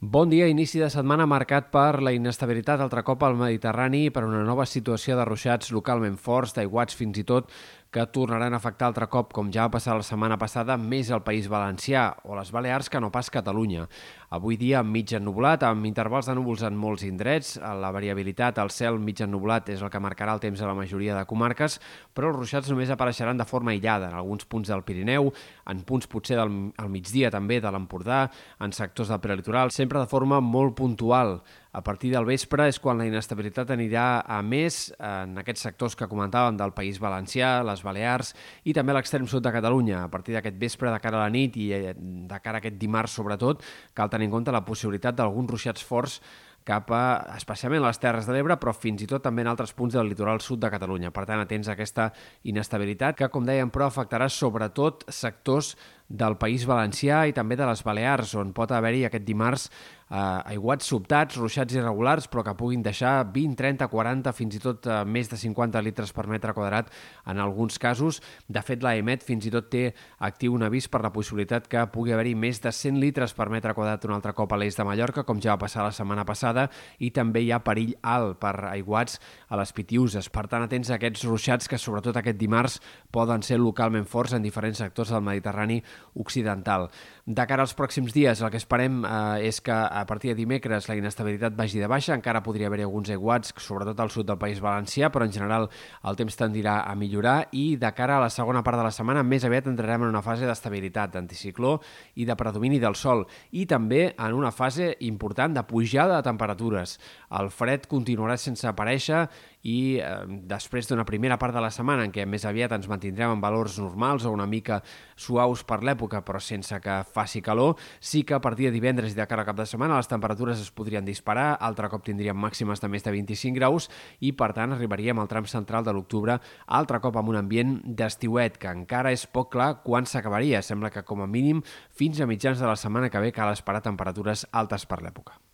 Bon dia, inici de setmana marcat per la inestabilitat altre cop al Mediterrani per una nova situació de ruixats localment forts, d'aiguats fins i tot que tornaran a afectar altre cop, com ja va passar la setmana passada, més al País Valencià o les Balears que no pas Catalunya. Avui dia mig ennublat, amb intervals de núvols en molts indrets, la variabilitat al cel mig ennublat és el que marcarà el temps a la majoria de comarques, però els ruixats només apareixeran de forma aïllada en alguns punts del Pirineu, en punts potser del, al migdia també de l'Empordà, en sectors del prelitoral, sempre de forma molt puntual. A partir del vespre és quan la inestabilitat anirà a més en aquests sectors que comentàvem del País Valencià, les Balears i també l'extrem sud de Catalunya. A partir d'aquest vespre, de cara a la nit i eh, de cara a aquest dimarts sobretot, cal tenir en compte la possibilitat d'alguns ruixats forts cap a, especialment a les Terres de l'Ebre, però fins i tot també en altres punts del litoral sud de Catalunya. Per tant, atents a aquesta inestabilitat que, com dèiem, però afectarà sobretot sectors del País Valencià i també de les Balears, on pot haver-hi aquest dimarts eh, aiguats sobtats, ruixats irregulars, però que puguin deixar 20, 30, 40, fins i tot eh, més de 50 litres per metre quadrat en alguns casos. De fet, l'AEMET fins i tot té actiu un avís per la possibilitat que pugui haver-hi més de 100 litres per metre quadrat un altre cop a l'est de Mallorca, com ja va passar la setmana passada, i també hi ha perill alt per aiguats a les Pitiuses. Per tant, atents a aquests ruixats que, sobretot aquest dimarts, poden ser localment forts en diferents sectors del Mediterrani occidental. De cara als pròxims dies, el que esperem eh, és que a partir de dimecres la inestabilitat vagi de baixa, encara podria haver-hi alguns aiguats, sobretot al sud del País Valencià, però en general el temps tendirà a millorar i de cara a la segona part de la setmana més aviat entrarem en una fase d'estabilitat, d'anticicló i de predomini del sol i també en una fase important de pujada de temperatures. El fred continuarà sense aparèixer i eh, després d'una primera part de la setmana en què més aviat ens mantindrem en valors normals o una mica suaus per l'època però sense que faci calor, sí que a partir de divendres i de cara al cap de setmana les temperatures es podrien disparar, altre cop tindríem màximes de més de 25 graus i per tant arribaríem al tram central de l'octubre altre cop amb un ambient d'estiuet que encara és poc clar quan s'acabaria. Sembla que com a mínim fins a mitjans de la setmana que ve cal esperar temperatures altes per l'època.